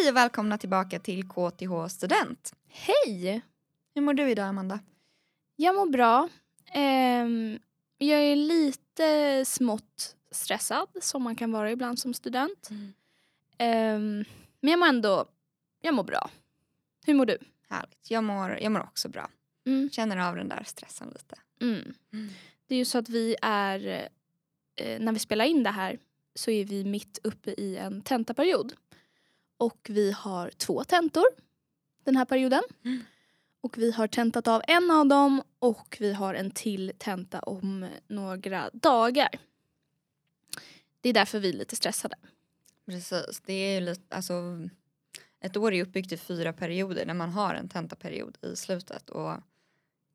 Hej och välkomna tillbaka till KTH Student. Hej! Hur mår du idag Amanda? Jag mår bra. Ehm, jag är lite smått stressad som man kan vara ibland som student. Ehm, men jag mår ändå jag mår bra. Hur mår du? Härligt. Jag mår, jag mår också bra. Mm. Känner av den där stressen lite. Mm. Det är ju så att vi är, eh, när vi spelar in det här så är vi mitt uppe i en tentaperiod. Och vi har två tentor den här perioden. Mm. Och vi har tentat av en av dem och vi har en till tenta om några dagar. Det är därför vi är lite stressade. Precis. Det är ju lite, alltså, ett år är uppbyggt i fyra perioder när man har en tentaperiod i slutet. Och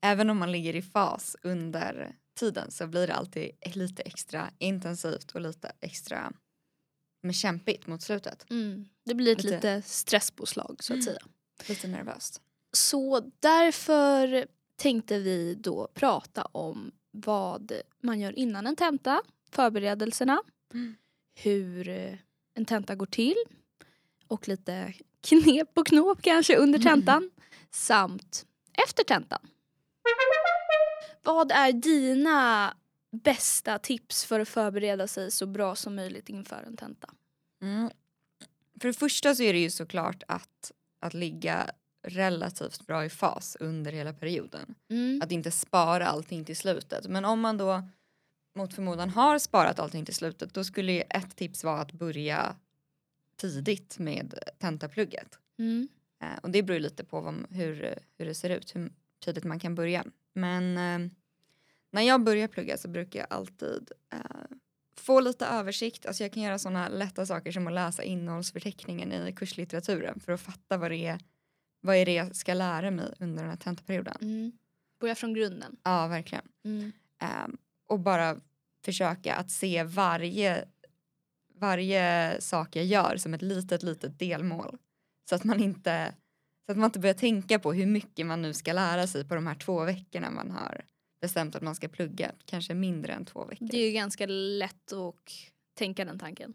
även om man ligger i fas under tiden så blir det alltid lite extra intensivt och lite extra men kämpigt mot slutet. Det blir ett Lite- lite stresspåslag så att Mm. säga. Lite nervöst. Så därför tänkte vi då prata om vad man gör innan en tenta, förberedelserna, Mm. hur en tenta går till och lite knep och knåp kanske under tentan samt efter tentan. Vad är dina bästa tips för att förbereda sig så bra som möjligt inför en tenta? Mm. För det första så är det ju såklart att, att ligga relativt bra i fas under hela perioden. Mm. Att inte spara allting till slutet. Men om man då mot förmodan har sparat allting till slutet då skulle ju ett tips vara att börja tidigt med tentaplugget. Mm. Eh, och det beror ju lite på vad, hur, hur det ser ut, hur tidigt man kan börja. Men eh, när jag börjar plugga så brukar jag alltid eh, få lite översikt. Alltså jag kan göra sådana lätta saker som att läsa innehållsförteckningen i kurslitteraturen för att fatta vad det är, vad är det jag ska lära mig under den här tentaperioden. Mm. Börja från grunden. Ja, verkligen. Mm. Ehm, och bara försöka att se varje, varje sak jag gör som ett litet, litet delmål. Så att man inte så att man inte börjar tänka på hur mycket man nu ska lära sig på de här två veckorna man har bestämt att man ska plugga. Kanske mindre än två veckor. Det är ju ganska lätt att tänka den tanken.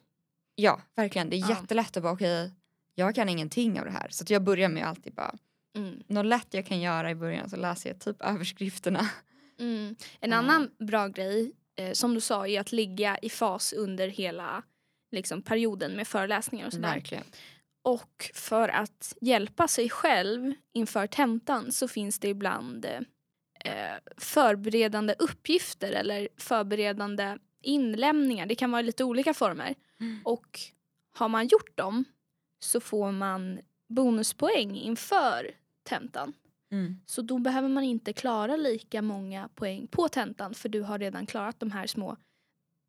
Ja, verkligen. Det är Ja. jättelätt att bara okej, jag kan ingenting av det här. Så jag börjar med alltid bara, Mm. något lätt jag kan göra i början så läser jag typ överskrifterna. Mm. En Ja. annan bra grej, eh, som du sa, är att ligga i fas under hela liksom, perioden med föreläsningar och sådär. Verkligen. Och för att hjälpa sig själv inför tentan så finns det ibland eh, förberedande uppgifter eller förberedande inlämningar. Det kan vara i lite olika former. Mm. Och har man gjort dem så får man bonuspoäng inför tentan. Mm. Så då behöver man inte klara lika många poäng på tentan för du har redan klarat de här små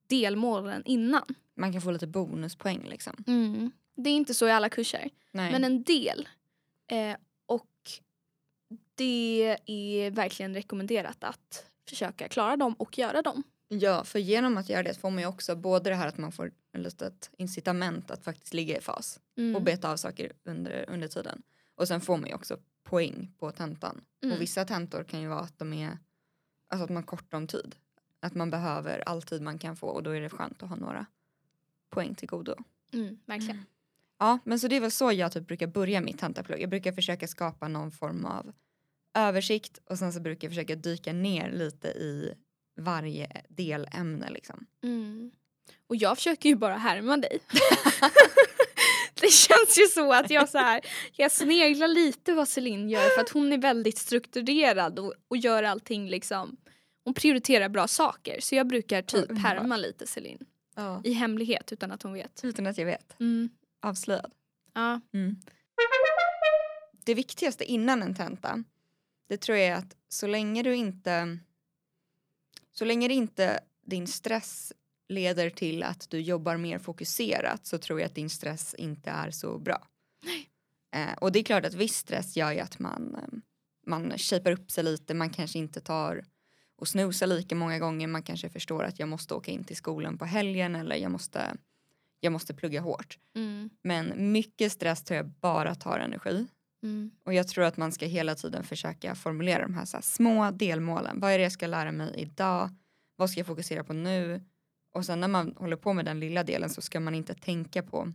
delmålen innan. Man kan få lite bonuspoäng liksom. Det är inte så i alla kurser, Nej. men en del. Eh, det är verkligen rekommenderat att försöka klara dem och göra dem. Ja, för genom att göra det får man ju också både det här att man får ett litet incitament att faktiskt ligga i fas Mm. och beta av saker under, under tiden. Och sen får man ju också poäng på tentan. Mm. Och vissa tentor kan ju vara att de är, alltså att man kortar om tid. Att man behöver all tid man kan få och då är det skönt att ha några poäng till godo. Mm, verkligen. Ja, men så det är väl så jag typ brukar börja mitt tentaplugg. Jag brukar försöka skapa någon form av översikt och sen så brukar jag försöka dyka ner lite i varje delämne liksom. Mm. Och jag försöker ju bara härma dig. det känns ju så att jag så här, jag sneglar lite vad Celine gör för att hon är väldigt strukturerad och, och gör allting liksom hon prioriterar bra saker så jag brukar typ härma lite Celine Ja. i hemlighet utan att hon vet. Utan att jag vet. Mm. Avslöjad. Ja. Det viktigaste innan en tenta det tror jag är att så länge du inte så länge det inte din stress leder till att du jobbar mer fokuserat så tror jag att din stress inte är så bra. Eh, och det är klart att viss stress gör ju att man, eh, man shapar upp sig lite, man kanske inte tar och snosar lika många gånger, man kanske förstår att jag måste åka in till skolan på helgen eller jag måste, jag måste plugga hårt. Mm. Men mycket stress tror jag bara tar energi. Mm. Och jag tror att man ska hela tiden försöka formulera de här, så här små delmålen. Vad är det jag ska lära mig idag? Vad ska jag fokusera på nu? Och sen när man håller på med den lilla delen så ska man inte tänka på,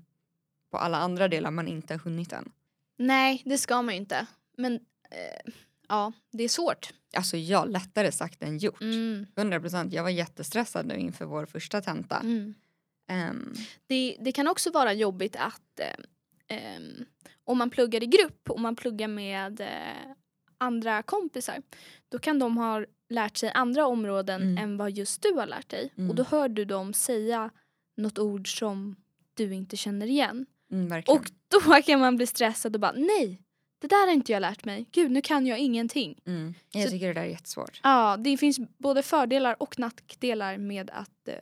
på alla andra delar man inte har hunnit än. Nej, det ska man ju inte. Men eh, ja, det är svårt. Alltså ja, lättare sagt än gjort. Mm, 100%. Jag var jättestressad nu inför vår första tenta. mm. Ehm, Det, det kan också vara jobbigt att eh, ehm, om man pluggar i grupp, om man pluggar med eh, andra kompisar, då kan de ha lärt sig andra områden Mm. än vad just du har lärt dig. Mm. Och då hör du dem säga något ord som du inte känner igen. mm. Och då kan man bli stressad och bara nej, det där har inte jag lärt mig. Gud, nu kan jag ingenting. mm. Jag så- tycker det där är jättesvårt. Ja, det finns både fördelar och nackdelar med att eh,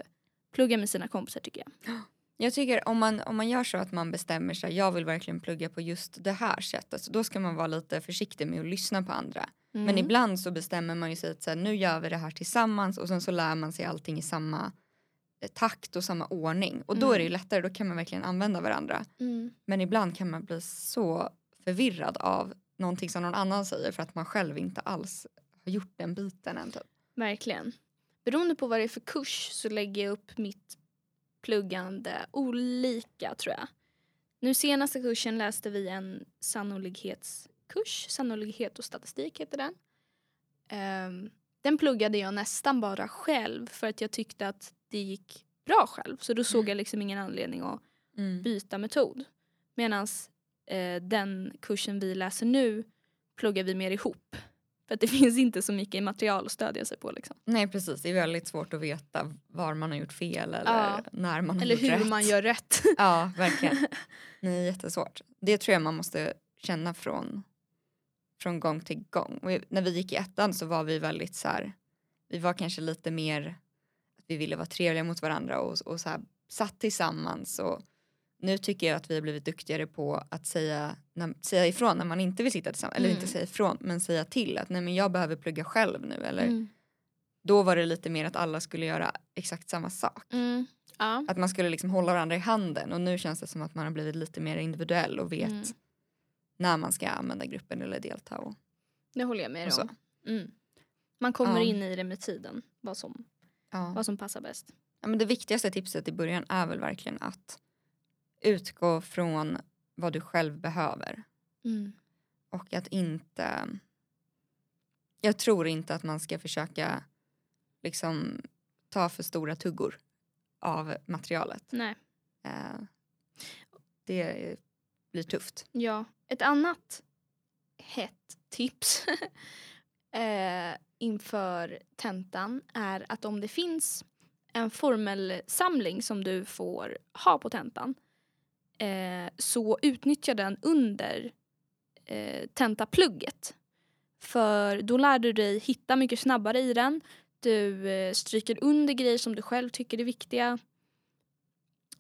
plugga med sina kompisar tycker jag. Jag tycker om man, om man gör så att man bestämmer sig, jag vill verkligen plugga på just det här sättet, så då ska man vara lite försiktig med att lyssna på andra. Men Mm. ibland så bestämmer man ju sig att så här, nu gör vi det här tillsammans och sen så lär man sig allting i samma eh, takt och samma ordning. Och då Mm. är det ju lättare, då kan man verkligen använda varandra. Mm. Men ibland kan man bli så förvirrad av någonting som någon annan säger för att man själv inte alls har gjort den biten än. Typ. Verkligen. Beroende på vad det är för kurs så lägger jag upp mitt pluggande olika tror jag. Nu senaste kursen läste vi en sannolikhetskurs. Sannolikhet och statistik heter den. Ehm, den pluggade jag nästan bara själv för att jag tyckte att det gick bra själv. Så då såg jag liksom ingen anledning att byta metod. Medan eh, den kursen vi läser nu pluggar vi mer ihop. För att det finns inte så mycket material att stödja sig på. Liksom. Nej precis, det är väldigt svårt att veta var man har gjort fel eller Ja. när man har Eller gjort hur rätt. man gör rätt. Ja, verkligen. Nej, jättesvårt. Det tror jag man måste känna från, från gång till gång. Och när vi gick i ettan så var vi väldigt så här, vi var kanske lite mer, att vi ville vara trevliga mot varandra och, och så här, satt tillsammans. Och nu tycker jag att vi har blivit duktigare på att säga, när, säga ifrån när man inte vill sitta tillsammans. Eller Mm. inte säga ifrån, men säga till att nej men jag behöver plugga själv nu. Eller Mm. då var det lite mer att alla skulle göra exakt samma sak. Mm. Ja. Att man skulle liksom hålla varandra i handen och nu känns det som att man har blivit lite mer individuell och vet Mm. när man ska använda gruppen eller delta. Och, Det håller jag med om. Mm. Man kommer Ja. in i det med tiden. Vad som, ja. vad som passar bäst. Ja, men det viktigaste tipset i början är väl verkligen att utgå från vad du själv behöver Mm. och att inte... Jag tror inte att man ska försöka liksom ta för stora tuggor av materialet. Nej. Eh, det blir tufft. Ja. Ett annat hett tips eh, inför tentan är att om det finns en formelsamling som du får ha på tentan eh, så utnyttja den under eh, tentaplugget. För då lär du dig hitta mycket snabbare i den. Du eh, stryker under grejer som du själv tycker är viktiga.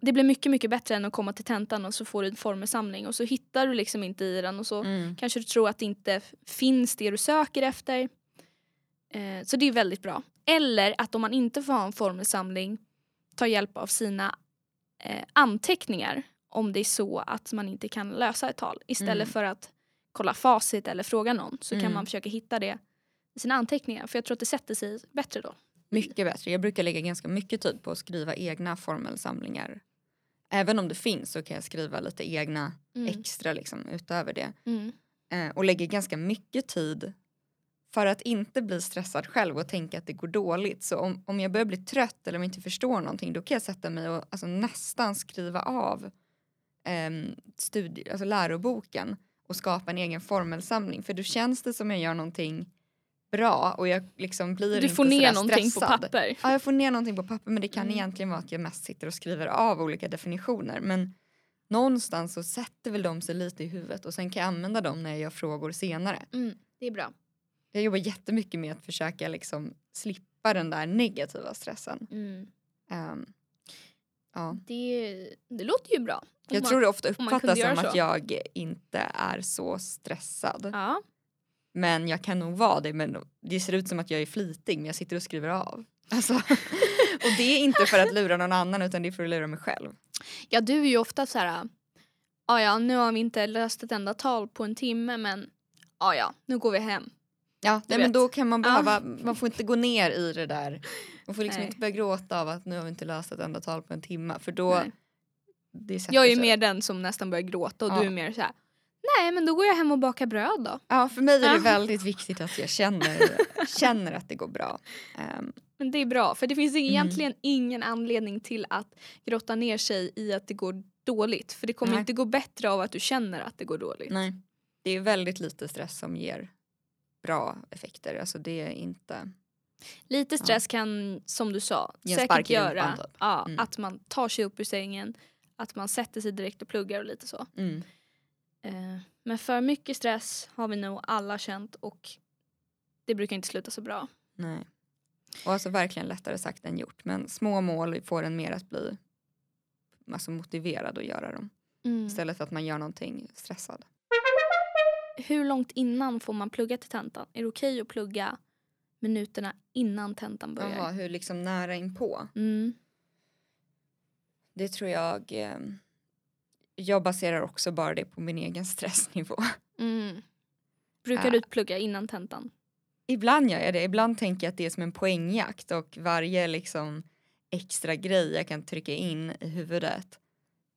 Det blir mycket, mycket bättre än att komma till tentan och så får du en formelsamling och så hittar du liksom inte i den och så Mm. kanske du tror att det inte finns det du söker efter. Eh, så det är väldigt bra. Eller att om man inte får ha en formelsamling ta hjälp av sina eh, anteckningar om det är så att man inte kan lösa ett tal. Istället Mm. för att kolla facit eller fråga någon så kan Mm. man försöka hitta det i sina anteckningar för jag tror att det sätter sig bättre då. Mycket bättre. Jag brukar lägga ganska mycket tid på att skriva egna formelsamlingar. Även om det finns så kan jag skriva lite egna Mm. extra liksom, utöver det. Mm. Eh, och lägger ganska mycket tid för att inte bli stressad själv och tänka att det går dåligt. Så om, om jag börjar bli trött eller om jag inte förstår någonting då kan jag sätta mig och alltså, nästan skriva av ehm, studie, alltså läroboken och skapa en egen formelsamling. För då känns det som jag gör någonting bra och jag liksom blir Du inte får ner någonting stressad. på papper. Ja, jag får ner någonting på papper men det kan Mm. egentligen vara att jag mest sitter och skriver av olika definitioner. Men någonstans så sätter väl de sig lite i huvudet och sen kan jag använda dem när jag gör frågor senare. Mm. Det är bra. Jag jobbar jättemycket med att försöka liksom slippa den där negativa stressen. Mm. Ehm, ja. Det, det låter ju bra. Jag man- tror det ofta uppfattas som att jag inte är så stressad. Ja. Men jag kan nog vara det. Men det ser ut som att jag är flitig men jag sitter och skriver av. Alltså, och det är inte för att lura någon annan utan det är för att lura mig själv. Ja, du är ju ofta så här. Ja, ja, nu har vi inte löst ett enda tal på en timme, men ja, ja, nu går vi hem. Ja, nej, men då kan man Ja. behöva, man får inte gå ner i det där. Man får liksom Nej. inte börja gråta av att nu har vi inte löst ett enda tal på en timme för då Nej. Jag är ju sig. mer den som nästan börjar gråta och Ja. du är mer så här. Nej men då går jag hem och bakar bröd då. Ja, för mig är det Ja. väldigt viktigt att jag känner, känner att det går bra. Ehm, Men det är bra för det finns Mm. egentligen ingen anledning till att grotta ner sig i att det går dåligt. För det kommer Nej. inte gå bättre av att du känner att det går dåligt. nej. Det är väldigt lite stress som ger bra effekter. Alltså det är inte... Lite stress kan, som du sa, Ge säkert göra typ. ja, Mm. att man tar sig upp ur sängen, att man sätter sig direkt och pluggar och lite så. Mm. Eh, men för mycket stress har vi nog alla känt och det brukar inte sluta så bra. Nej. Och alltså verkligen lättare sagt än gjort. Men små mål får en mer att bli alltså, motiverad att göra dem. Istället för att man gör någonting stressad. Hur långt innan får man plugga till tentan? Är det okej att plugga minuterna innan tentan börjar? Jaha, hur liksom nära inpå? Mm. Det tror jag... Eh, jag baserar också bara det på min egen stressnivå. Mm. Brukar Äh. du plugga innan tentan? Ibland gör jag det. Ibland tänker jag att det är som en poängjakt och varje liksom extra grej jag kan trycka in i huvudet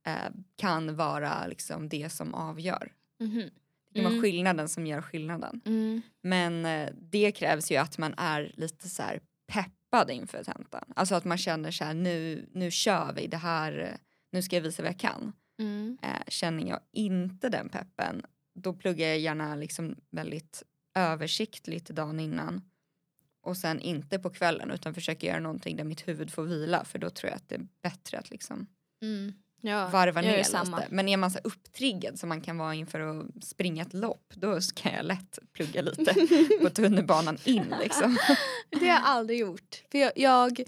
eh, kan vara liksom det som avgör. Mhm. Det kan vara Mm. skillnaden som gör skillnaden. Mm. Men eh, det krävs ju att man är lite så här peppad inför tentan. Alltså att man känner så här nu, nu kör vi det här, nu ska jag visa vad jag kan. Mm. Eh, känner jag inte den peppen då pluggar jag gärna liksom väldigt översiktligt dagen innan. Och sen inte på kvällen utan försöker göra någonting där mitt huvud får vila för då tror jag att det är bättre att liksom Mm. Ja, varva ner lite. Men är man så upptriggad som man kan vara inför att springa ett lopp då ska jag lätt plugga lite på tunnelbanan in liksom. Det har jag aldrig gjort. För jag, jag,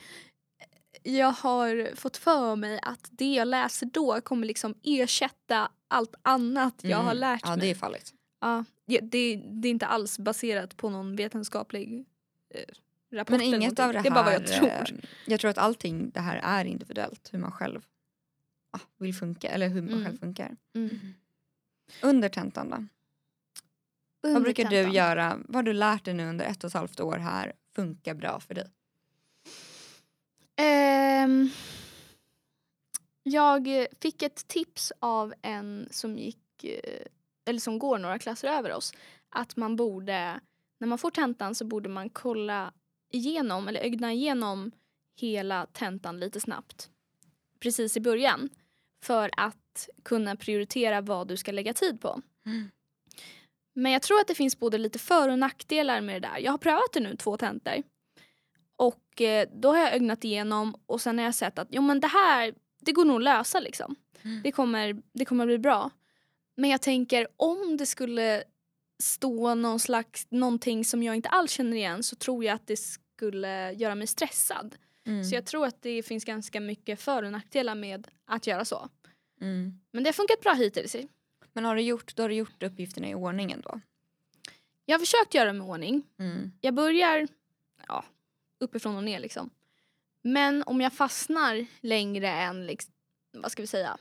jag har fått för mig att det jag läser då kommer liksom ersätta allt annat jag har Mm. lärt Ja mig. det är farligt. Ja, det, det, är inte alls baserat på någon vetenskaplig eh. Men inget av det här. Det är bara vad jag tror. eh, Jag tror att allting det här är individuellt hur man själv vill funka eller hur man Mm. själv funkar. Mm. Under tentan då? Vad Under brukar tentan. du göra? Vad har du lärt dig nu under ett och ett halvt år här funkar bra för dig? Ehm, jag fick ett tips av en som gick, eh, eller som går några klasser över oss. Att man borde, när man får tentan så borde man kolla igenom eller ögna igenom hela tentan lite snabbt. Precis i början. För att kunna prioritera vad du ska lägga tid på. Mm. Men jag tror att det finns både lite för och nackdelar med det där. Jag har prövat det nu, två tentor. Och eh, då har jag ögnat igenom och sen har jag sett att jo men det här, det går nog att lösa liksom. Mm. Det, kommer, det kommer bli bra. Men jag tänker om det skulle stå någon slags, någonting som jag inte alls känner igen så tror jag att det skulle göra mig stressad. Mm. Så jag tror att det finns ganska mycket för och nackdelar med att göra så. Mm. Men det har funkat bra hittills. Men har du gjort, då har du gjort uppgifterna i ordningen då? Jag har försökt göra det med ordning. Mm. Jag börjar ja, uppifrån och ner liksom. Men om jag fastnar längre än liksom, vad ska vi säga,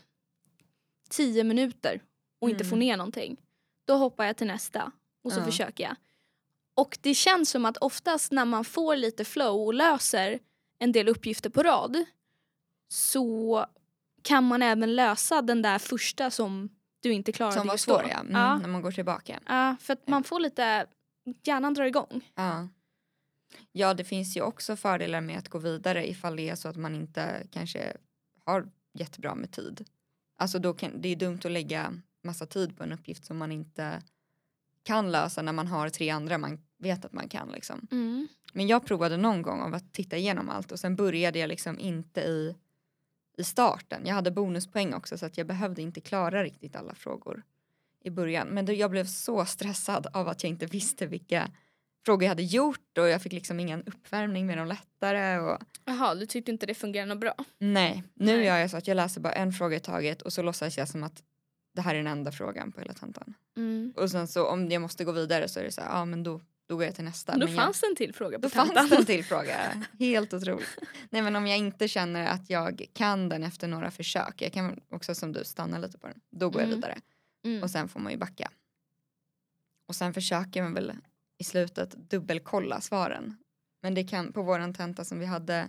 tio minuter och inte Mm. får ner någonting. Då hoppar jag till nästa och så Ja. försöker jag. Och det känns som att oftast när man får lite flow och löser en del uppgifter på rad så kan man även lösa den där första som du inte klarade Som var just då. svår ja. Mm. ja. När man går tillbaka. Ja, för att man får lite, hjärnan drar igång. Ja. ja, det finns ju också fördelar med att gå vidare ifall det är så att man inte kanske har jättebra med tid. Alltså då kan, det är dumt att lägga massa tid på en uppgift som man inte kan lösa när man har tre andra man vet att man kan liksom. Mm. Men jag provade någon gång av att titta igenom allt och sen började jag liksom inte i, i starten. Jag hade bonuspoäng också så att jag behövde inte klara riktigt alla frågor i början. Men då, jag blev så stressad av att jag inte visste vilka frågor jag hade gjort och jag fick liksom ingen uppvärmning med de lättare. Och... Jaha, du tyckte inte det fungerade något bra? Nej, nu Nej. gör jag så att jag läser bara en fråga i taget och så låtsas jag som att det här är den enda frågan på hela tentan. Mm. Och sen så om jag måste gå vidare så är det så här, ja men då, då går jag till nästa. Då Men jag- fanns det en till fråga på Då tentan. fanns en till fråga. Helt otroligt. Nej men om jag inte känner att jag kan den efter några försök. Jag kan också som du stanna lite på den. Då går jag Mm. vidare. Mm. Och sen får man ju backa. Och sen försöker man väl i slutet dubbelkolla svaren. Men det kan på våran tenta som vi hade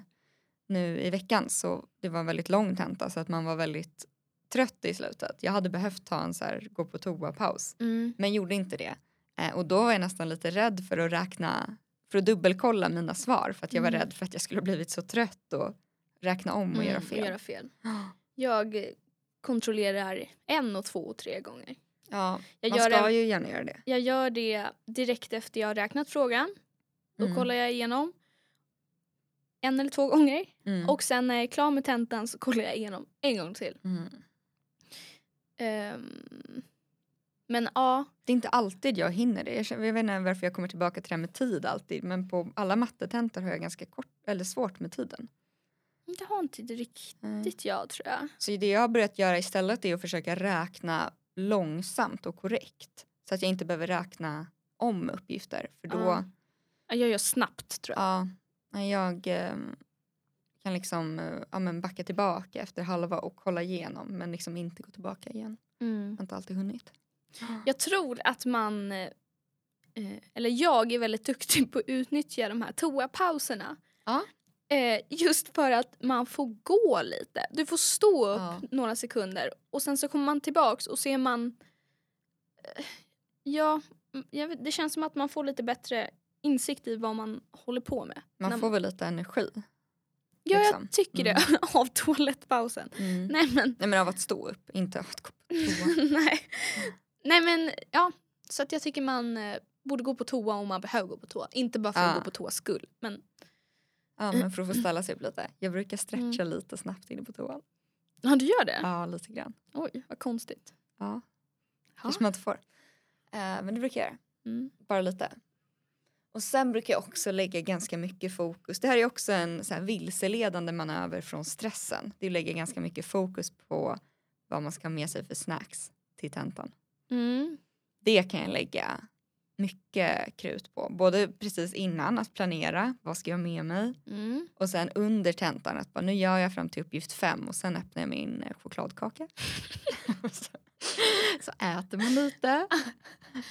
nu i veckan så det var en väldigt lång tenta så att man var väldigt skittrött i slutet. Jag hade behövt ta en så här, gå på toa-paus. Mm. Men gjorde inte det. Eh, och då var jag nästan lite rädd för att räkna, för att dubbelkolla mina svar. För att jag var Mm. rädd för att jag skulle blivit så trött och räkna om och Mm, göra fel. göra fel. Jag kontrollerar en och två och tre gånger. Ja, Jag man ska en, ju gärna göra det. jag gör det direkt efter jag har räknat frågan. Då Mm. kollar jag igenom en eller två gånger. Mm. Och sen när jag är klar med tentan så kollar jag igenom en gång till. Mm. Ehm, men ja, Det är inte alltid jag hinner det. Jag, känner, jag vet inte varför jag kommer tillbaka till det här med tid alltid. Men på alla mattetentor har jag ganska kort, eller svårt med tiden. det har inte riktigt Mm. jag tror jag. Så det jag har börjat göra istället är att försöka räkna långsamt och korrekt. Så att jag inte behöver räkna om uppgifter. För då. Ja, Jag gör snabbt tror jag. ja, jag eh, kan liksom eh, ja, men backa tillbaka efter halva och kolla igenom. Men liksom inte gå tillbaka igen. Mm. Jag har inte alltid hunnit. Jag tror att man, eh, eh, eller jag är väldigt duktig på att utnyttja de här toapauserna. Ja. Eh, just för att man får gå lite. Du får stå upp Ja. några sekunder och sen så kommer man tillbaks och ser man... Ja, mm, vet, det känns som att man får lite bättre insikt i vad man håller på med. Man får väl lite energi. Ja, liksom. jag tycker det. av toalettpausen. Mm. Nej men, Nej men av att stå upp, inte av att gå på toa. nej. Nej men, ja. Så att jag tycker man eh, borde gå på toa om man behöver gå på toa. Inte bara för att Ja. gå på toas skull. Men Ja men för att få ställa sig upp lite. Jag brukar stretcha Mm. lite snabbt inne på toan. ja, du gör det? Ja lite grann. Oj, vad konstigt. Ja. Kanske man inte får. Eh, men det brukar jag göra. Mm. Bara lite. Och sen brukar jag också lägga ganska mycket fokus. Det här är också en så här vilseledande manöver från stressen. Det lägger ganska mycket fokus på vad man ska ha med sig för snacks till tentan. Mm. Det kan jag lägga mycket krut på. Både precis innan att planera, vad ska jag med mig? Mm. Och sen under tentan att bara, nu gör jag fram till uppgift fem och sen öppnar jag min eh, chokladkaka. så, äter man lite.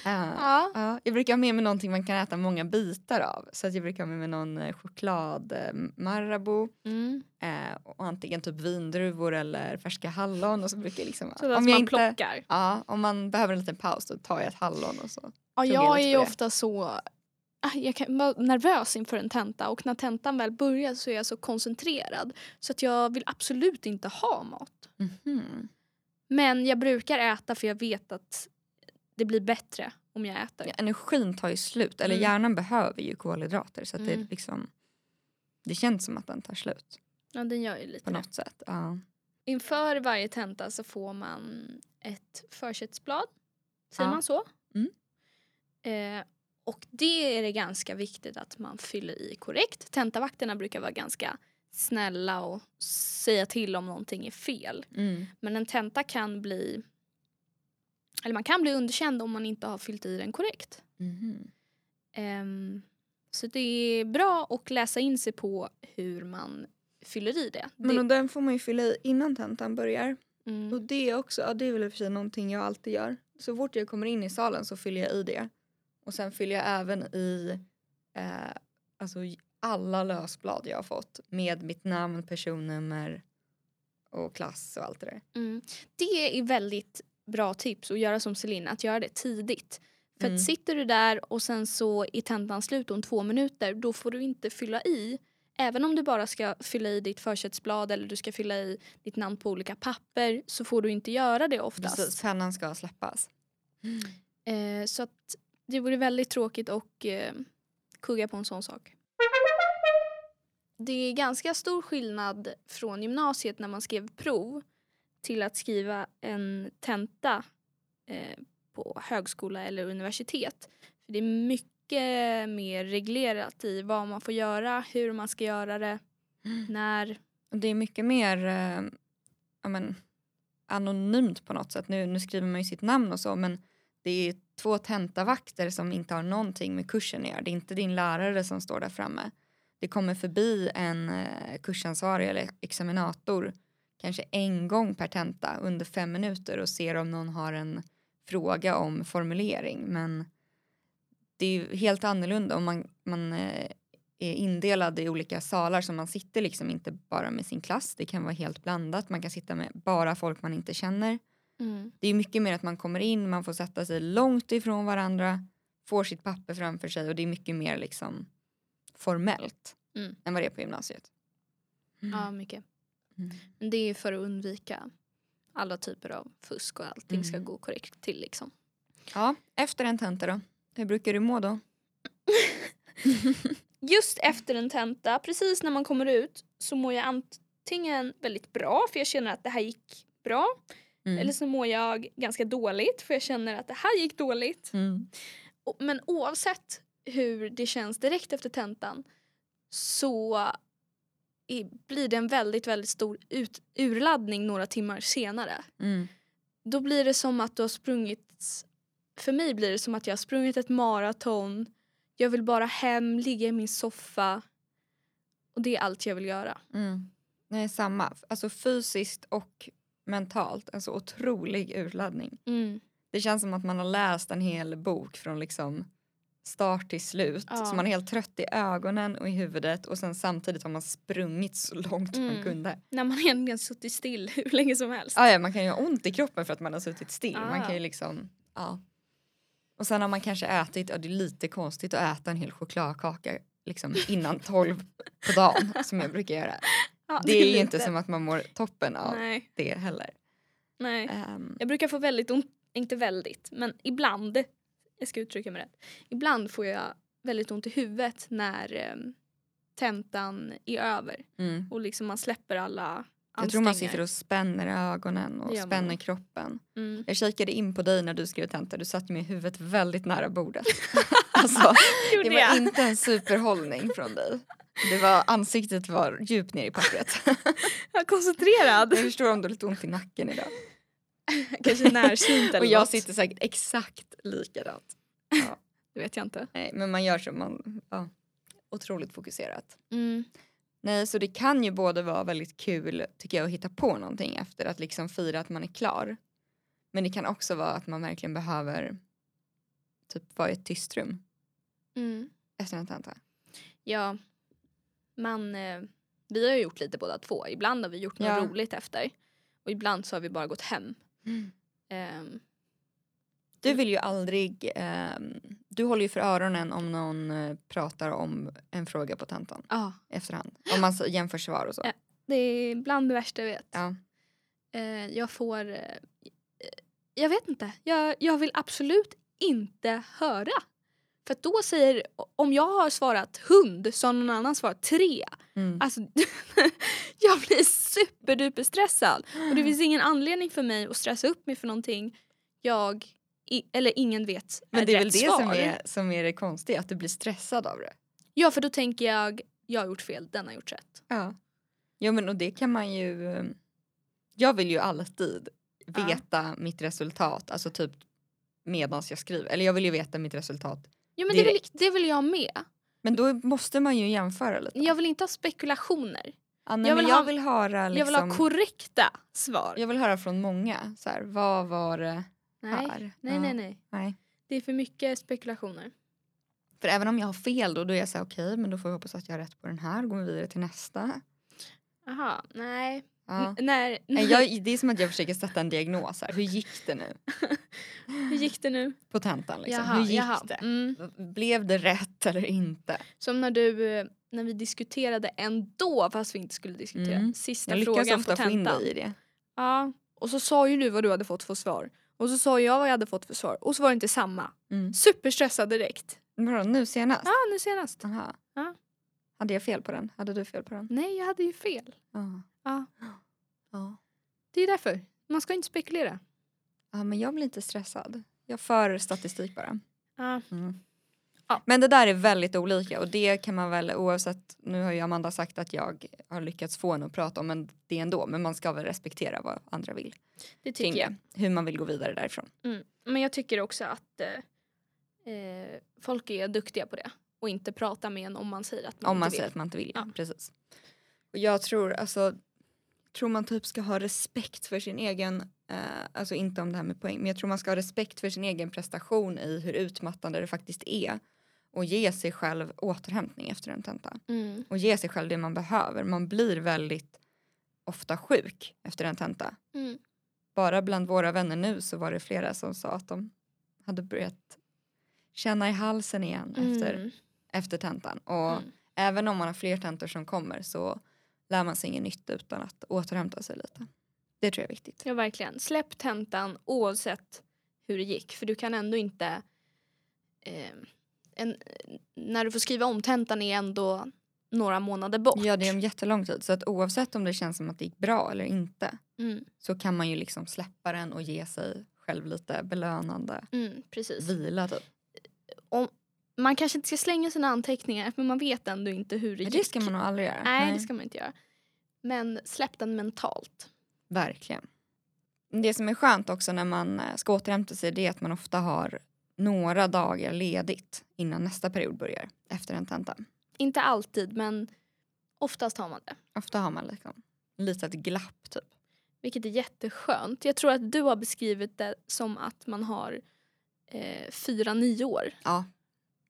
Eh, Ja. ja, jag brukar ha med mig någonting man kan äta många bitar av. Så att jag brukar ha med mig någon eh, choklad Marabou Mm. eh, och antingen typ vindruvor eller färska hallon. Och så brukar jag liksom, Så om man jag inte, plockar. ja, om man behöver en liten paus då tar jag ett hallon och så. Ja, jag är ju ofta så... ah, Jag kan vara nervös inför en tenta och när tentan väl börjar så är jag så koncentrerad så att jag vill absolut inte ha mat. Mhm. Men jag brukar äta för jag vet att det blir bättre om jag äter. Ja, energin tar ju slut, eller Mm. hjärnan behöver ju kolhydrater så Mm. det liksom det känns som att den tar slut Ja, den gör ju lite på det. något sätt. Ja. Inför varje tenta så får man ett försättsblad. Säger Ja. man så? Mm. Eh, och det är det ganska viktigt att man fyller i korrekt. Tentavakterna brukar vara ganska snälla och säga till om någonting är fel. Mm. Men en tenta kan bli eller man kan bli underkänd om man inte har fyllt i den korrekt. Mhm. Ehm, så det är bra att läsa in sig på hur man fyller i det. Men det och den får man ju fylla i innan tentan börjar. mm, Och det är också, ja, det är väl i och för sig någonting jag alltid gör. Så fort jag kommer in i salen så fyller jag i det. Och sen fyller jag även i eh, alltså alla lösblad jag har fått med mitt namn, personnummer och klass och allt det där. Mm. Det är väldigt bra tips att göra som Celine, att göra det tidigt. För Mm. att sitter du där och sen så är tentan slut om två minuter då får du inte fylla i. Även om du bara ska fylla i ditt försättsblad eller du ska fylla i ditt namn på olika papper så får du inte göra det oftast. Precis, pennan ska släppas. Eh, så att det vore väldigt tråkigt att eh, kugga på en sån sak. Det är ganska stor skillnad från gymnasiet när man skrev prov till att skriva en tenta eh, på högskola eller universitet. För det är mycket mer reglerat i vad man får göra, hur man ska göra det, när. Och det är mycket mer eh, ja, men, anonymt på något sätt. Nu, nu skriver man ju sitt namn och så men det är två tentavakter som inte har någonting med kursen att göra. Det är inte din lärare som står där framme. Det kommer förbi en eh, kursansvarig eller examinator kanske en gång per tenta under fem minuter och ser om någon har en fråga om formulering. Men det är ju helt annorlunda om man, man eh, är indelad i olika salar så man sitter liksom inte bara med sin klass. Det kan vara helt blandat. Man kan sitta med bara folk man inte känner. Mm. Det är mycket mer att man kommer in, man får sätta sig långt ifrån varandra, får sitt papper framför sig och det är mycket mer liksom formellt Mm. än vad det är på gymnasiet. Ja, mycket. Mm. Men det är för att undvika alla typer av fusk och allting ska Mm. gå korrekt till liksom. Ja, efter en tenta då? Hur brukar du må då? Just efter en tenta, precis när man kommer ut så mår jag antingen väldigt bra för jag känner att det här gick bra. Mm. Eller så mår jag ganska dåligt för jag känner att det här gick dåligt. Mm. Men oavsett hur det känns direkt efter tentan så blir det en väldigt, väldigt stor ut, urladdning några timmar senare. Mm. Då blir det som att du har sprungit, för mig blir det som att jag har sprungit ett maraton. Jag vill bara hem, ligga i min soffa. Och det är allt jag vill göra. Mm. Nej, samma. Alltså fysiskt och mentalt. En så otrolig urladdning. Mm. Det känns som att man har läst en hel bok från liksom start till slut. Ja. Så man är helt trött i ögonen och i huvudet och sen samtidigt har man sprungit så långt man Mm. kunde. När man egentligen suttit still hur länge som helst. Ah, ja, man kan ju ha ont i kroppen för att man har suttit still. Man Ah. kan ju liksom, ja. Och sen har man kanske ätit, ja det är lite konstigt att äta en hel chokladkaka liksom innan tolv på dagen som jag brukar göra. Ja, Det är ju inte som att man mår toppen av Nej, det heller. nej. Ehm, Jag brukar få väldigt ont, inte väldigt, men ibland, jag ska uttrycka mig rätt. Ibland får jag väldigt ont i huvudet när eh, tentan är över mm. och liksom man släpper alla Jag tror man sitter och spänner ögonen och spänner kroppen. Mm. Jag kikade in på dig när du skrev tenta, du satt med huvudet väldigt nära bordet. alltså, det var jag? inte en superhållning från dig. Det var, ansiktet var djupt ner i pappret. Jag är koncentrerad. Jag förstår om du har lite ont i nacken idag. Kanske närsynt eller Och jag något. sitter säkert exakt likadant. Det vet jag inte. Nej, men man gör så, man, ja, otroligt fokuserat. Mm. Nej, så det kan ju både vara väldigt kul tycker jag att hitta på någonting efter att liksom fira att man är klar. Men det kan också vara att man verkligen behöver typ vara i ett tyst rum Mm. efter en tenta. Ja, man, eh, vi har ju gjort lite båda två. Ibland har vi gjort något Ja. roligt efter och ibland så har vi bara gått hem. Ehm, Du vill ju aldrig, ehm, du håller ju för öronen om någon eh, pratar om en fråga på tentan ja, efterhand. Om man jämför svar och så. Ja. det är bland det värsta jag vet. Ja. Eh, jag får... Eh, jag vet inte. Jag, jag vill absolut inte höra. För då säger... Om jag har svarat hund så har någon annan svarat tre. Mm. Alltså, jag blir superduper stressad. Och det finns ingen anledning för mig att stressa upp mig för någonting jag i, eller ingen vet är Men det är väl det svar. som är, som är det konstiga, att du blir stressad av det. Ja, för då tänker jag jag har gjort fel, den har gjort rätt. Ja. Jo men och det kan man ju, jag vill ju alltid Ja. veta mitt resultat, alltså typ medans jag skriver. Eller jag vill ju veta mitt resultat. Ja, men det vill, det vill jag med. Men då måste man ju jämföra lite. Jag vill inte ha spekulationer. Ja, nej, jag vill jag ha- vill höra liksom, Jag vill ha korrekta svar. jag vill höra från många. Så här, vad var det nej, här? nej, Ja, nej, nej. nej. Det är för mycket spekulationer. För även om jag har fel då, då är jag så här okej men då får vi hoppas att jag har rätt på den här. Går vi vidare till nästa. Jaha, nej. Ja. När, Nej, Jag, det är som att jag försöker sätta en diagnos här. Hur gick det nu Hur gick det nu? på tentan? Liksom? Jaha, Hur gick jaha. det? Mm. Blev det rätt eller inte? Som när du, eh, när vi diskuterade ändå fast vi inte skulle diskutera. Mm. Sista frågan på få in tentan. dig i det. Ja, och så sa ju du vad du hade fått för svar. Och så sa jag vad jag hade fått för svar. Och så var det inte samma. Mm. Superstressad direkt. Vadå, nu senast? Ja, nu senast. Aha. Ja. Hade jag fel på den? Hade du fel på den? Nej, jag hade ju fel. Ja, Ja. Det är därför. Man ska inte spekulera. ja, men jag blir inte stressad. Jag för statistik bara. Ja. Mm. Ja. Men det där är väldigt olika och det kan man väl oavsett, nu har ju Amanda sagt att jag har lyckats få henne att prata om det ändå men man ska väl respektera vad andra vill Det kring tycker jag. det. Hur man vill gå vidare därifrån. Mm. Men jag tycker också att eh, eh, folk är duktiga på det. Och inte prata med en om man säger att man Om man inte säger vill. att man inte vill. Ja. Precis. Och jag tror alltså tror man typ ska ha respekt för sin egen, eh, alltså inte om det här med poäng, men jag tror man ska ha respekt för sin egen prestation i hur utmattande det faktiskt är och ge sig själv återhämtning efter en tenta. Mm. Och ge sig själv det man behöver. Man blir väldigt ofta sjuk efter en tenta. Mm. Bara bland våra vänner nu så var det flera som sa att de hade börjat känna i halsen igen efter, Mm. efter tentan. Och Mm. även om man har fler tentor som kommer så lär man sig inget nytt utan att återhämta sig lite. Det tror jag är viktigt. Ja, verkligen. Släpp tentan oavsett hur det gick. För du kan ändå inte... Eh, en, när du får skriva om tentan är ändå några månader bort. Ja, det är en jättelång tid. Så att oavsett om det känns som att det gick bra eller inte Mm, så kan man ju liksom släppa den och ge sig själv lite belönande mm, precis. vila typ. Man kanske inte ska slänga sina anteckningar men man vet ändå inte hur det gick. det ska man nog aldrig göra. Nej, det ska man inte göra. Men släpp den mentalt. Verkligen. Det som är skönt också när man eh, ska återhämta sig det är att man ofta har några dagar ledigt innan nästa period börjar efter en tenta. Inte alltid men oftast har man det. Ofta har man liksom lite ett glapp typ. Vilket är jätteskönt. Jag tror att du har beskrivit det som att man har eh, fyra nyår Ja,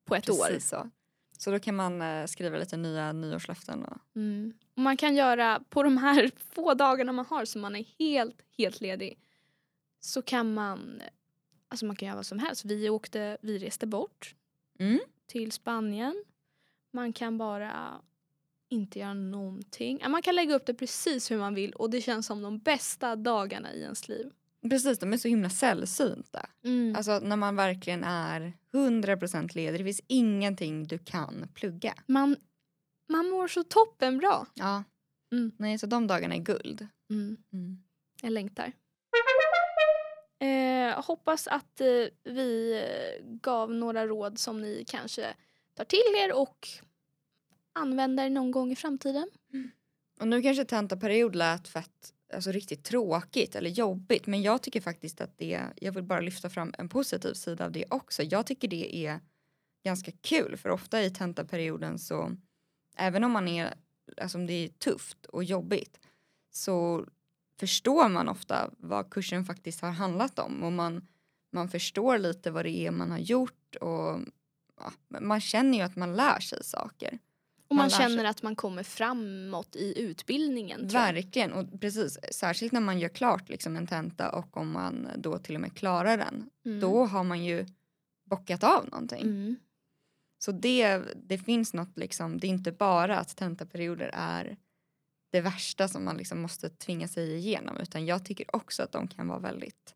på ett år. precis så. Så då kan man eh, skriva lite nya nyårslöften. Och, Mm. Och man kan göra på de här få dagarna man har som man är helt, helt ledig. Så kan man, alltså man kan göra vad som helst. Vi åkte, vi reste bort Mm. till Spanien. Man kan bara inte göra någonting. Man kan lägga upp det precis hur man vill och det känns som de bästa dagarna i ens liv. Precis, de är så himla sällsynta. Mm. Alltså när man verkligen är 100% ledig. Det finns ingenting du kan plugga. Man, man mår så toppen bra. Ja. Mm. Nej, så de dagarna är guld. Mm. Mm. Jag längtar. Eh, hoppas att eh, vi eh, gav några råd som ni kanske tar till er och använder någon gång i framtiden. Och nu kanske tentaperiod lät fett, alltså riktigt tråkigt eller jobbigt. Men jag tycker faktiskt att det, jag vill bara lyfta fram en positiv sida av det också. Jag tycker det är ganska kul för ofta i tentaperioden så även om man är, alltså om det är tufft och jobbigt så förstår man ofta vad kursen faktiskt har handlat om och man, man förstår lite vad det är man har gjort och ja, man känner ju att man lär sig saker. Och man, Man känner att man kommer framåt i utbildningen. Verkligen, och precis, särskilt när man gör klart liksom en tenta och om man då till och med klarar den, Mm. då har man ju bockat av någonting. Mm. Så det, det finns något liksom, det är inte bara att tentaperioder är det värsta som man liksom måste tvinga sig igenom utan jag tycker också att de kan vara väldigt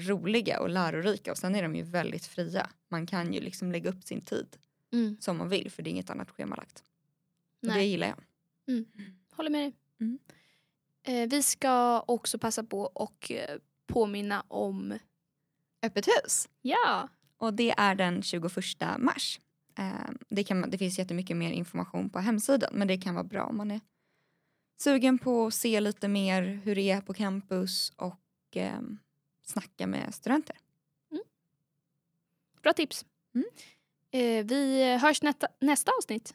roliga och lärorika och sen är de ju väldigt fria. Man kan ju liksom lägga upp sin tid Mm. som man vill för det är inget annat schemalagt. Och det Nej. gillar jag. Håller med dig. Mm. Eh, vi ska också passa på och eh, påminna om, Öppet hus! ja, Och det är den 21 mars. Eh, det, kan, det finns jättemycket mer information på hemsidan men det kan vara bra om man är sugen på att se lite mer hur det är på campus och eh, snacka med studenter. bra tips. Mm. Eh, vi hörs nästa, nästa avsnitt.